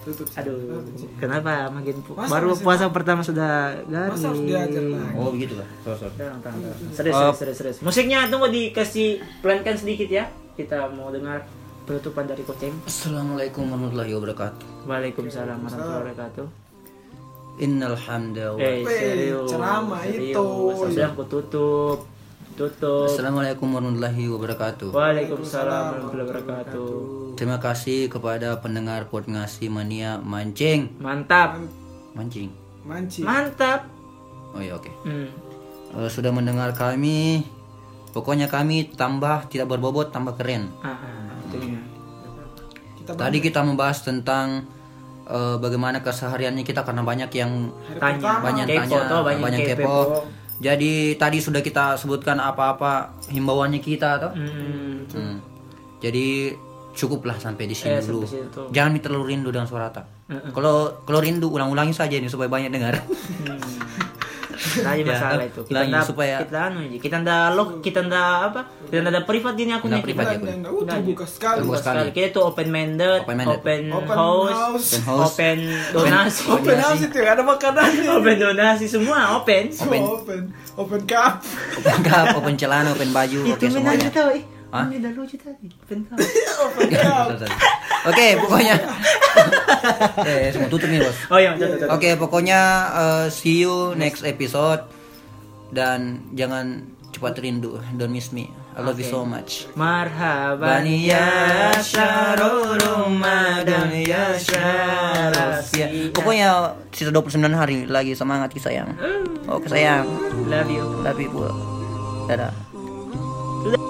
Tutup. Aduh, kenapa makin pu- Masa baru masih- puasa pertama sudah garing. Masa harus diajar lagi? Oh, begitu tenang, tenang. Serius, Uh, serius, serius, serius. Musiknya tunggu dikasih pelankan sedikit ya. Kita mau dengar penutupan dari Koceng. Assalamualaikum warahmatullahi wabarakatuh. Waalaikumsalam warahmatullahi wabarakatuh. Innal hamda wa Eh, serius. ceramah serius. itu. Sudah aku tutup. Tutup. Assalamualaikum warahmatullahi wabarakatuh. Waalaikumsalam warahmatullahi wabarakatuh. Terima kasih kepada pendengar pot ngasih mania mancing. Mantap. Mancing. Manci. Mantap. Oh iya oke. Hmm. Eh, sudah mendengar kami. Pokoknya kami tambah tidak berbobot tambah keren. Ah, ah. Kita Tadi kita membahas tentang eh, bagaimana kesehariannya kita karena banyak yang Tanya. banyak Kepo, tanya, toh, banyak, banyak kepo. kepo. Jadi tadi sudah kita sebutkan apa-apa himbauannya kita toh. Hmm. Hmm. Jadi cukuplah sampai di sini Eh, dulu. situ. Jangan terlalu rindu dengan suara tak. Kalau kalau rindu ulang-ulangi saja ini supaya banyak dengar. Nah, ini Ya, masalah itu. Kita ndak supaya- kita anu aja. Kita ndak log, kita ndak apa? Kita ndak ada privat gini akunnya. Ndak privat ya, Kun. dan, uh, terbuka sekali. Terbuka sekali. Kita tuh open minded, Open minded. open, Open house, house. Open house. open donasi, Open house itu ada makanannya. open donasi semua open. Open. Open. Open cup. open cup, open celana, open baju, oke Itu semuanya. menarik tahu, eh. Hah? Ini udah lucu tadi. Open cup. Oke, pokoknya eh semua tutup nih, Bos. Oh iya. Oke, pokoknya eh, see you next episode dan jangan cepat rindu. Don't miss me. I love you so much. Marhaban Bani ya syarul Ramadan ya ya. Pokoknya sisa 29 hari lagi semangat ki sayang. Oke sayang. Love you. Love you. Dadah.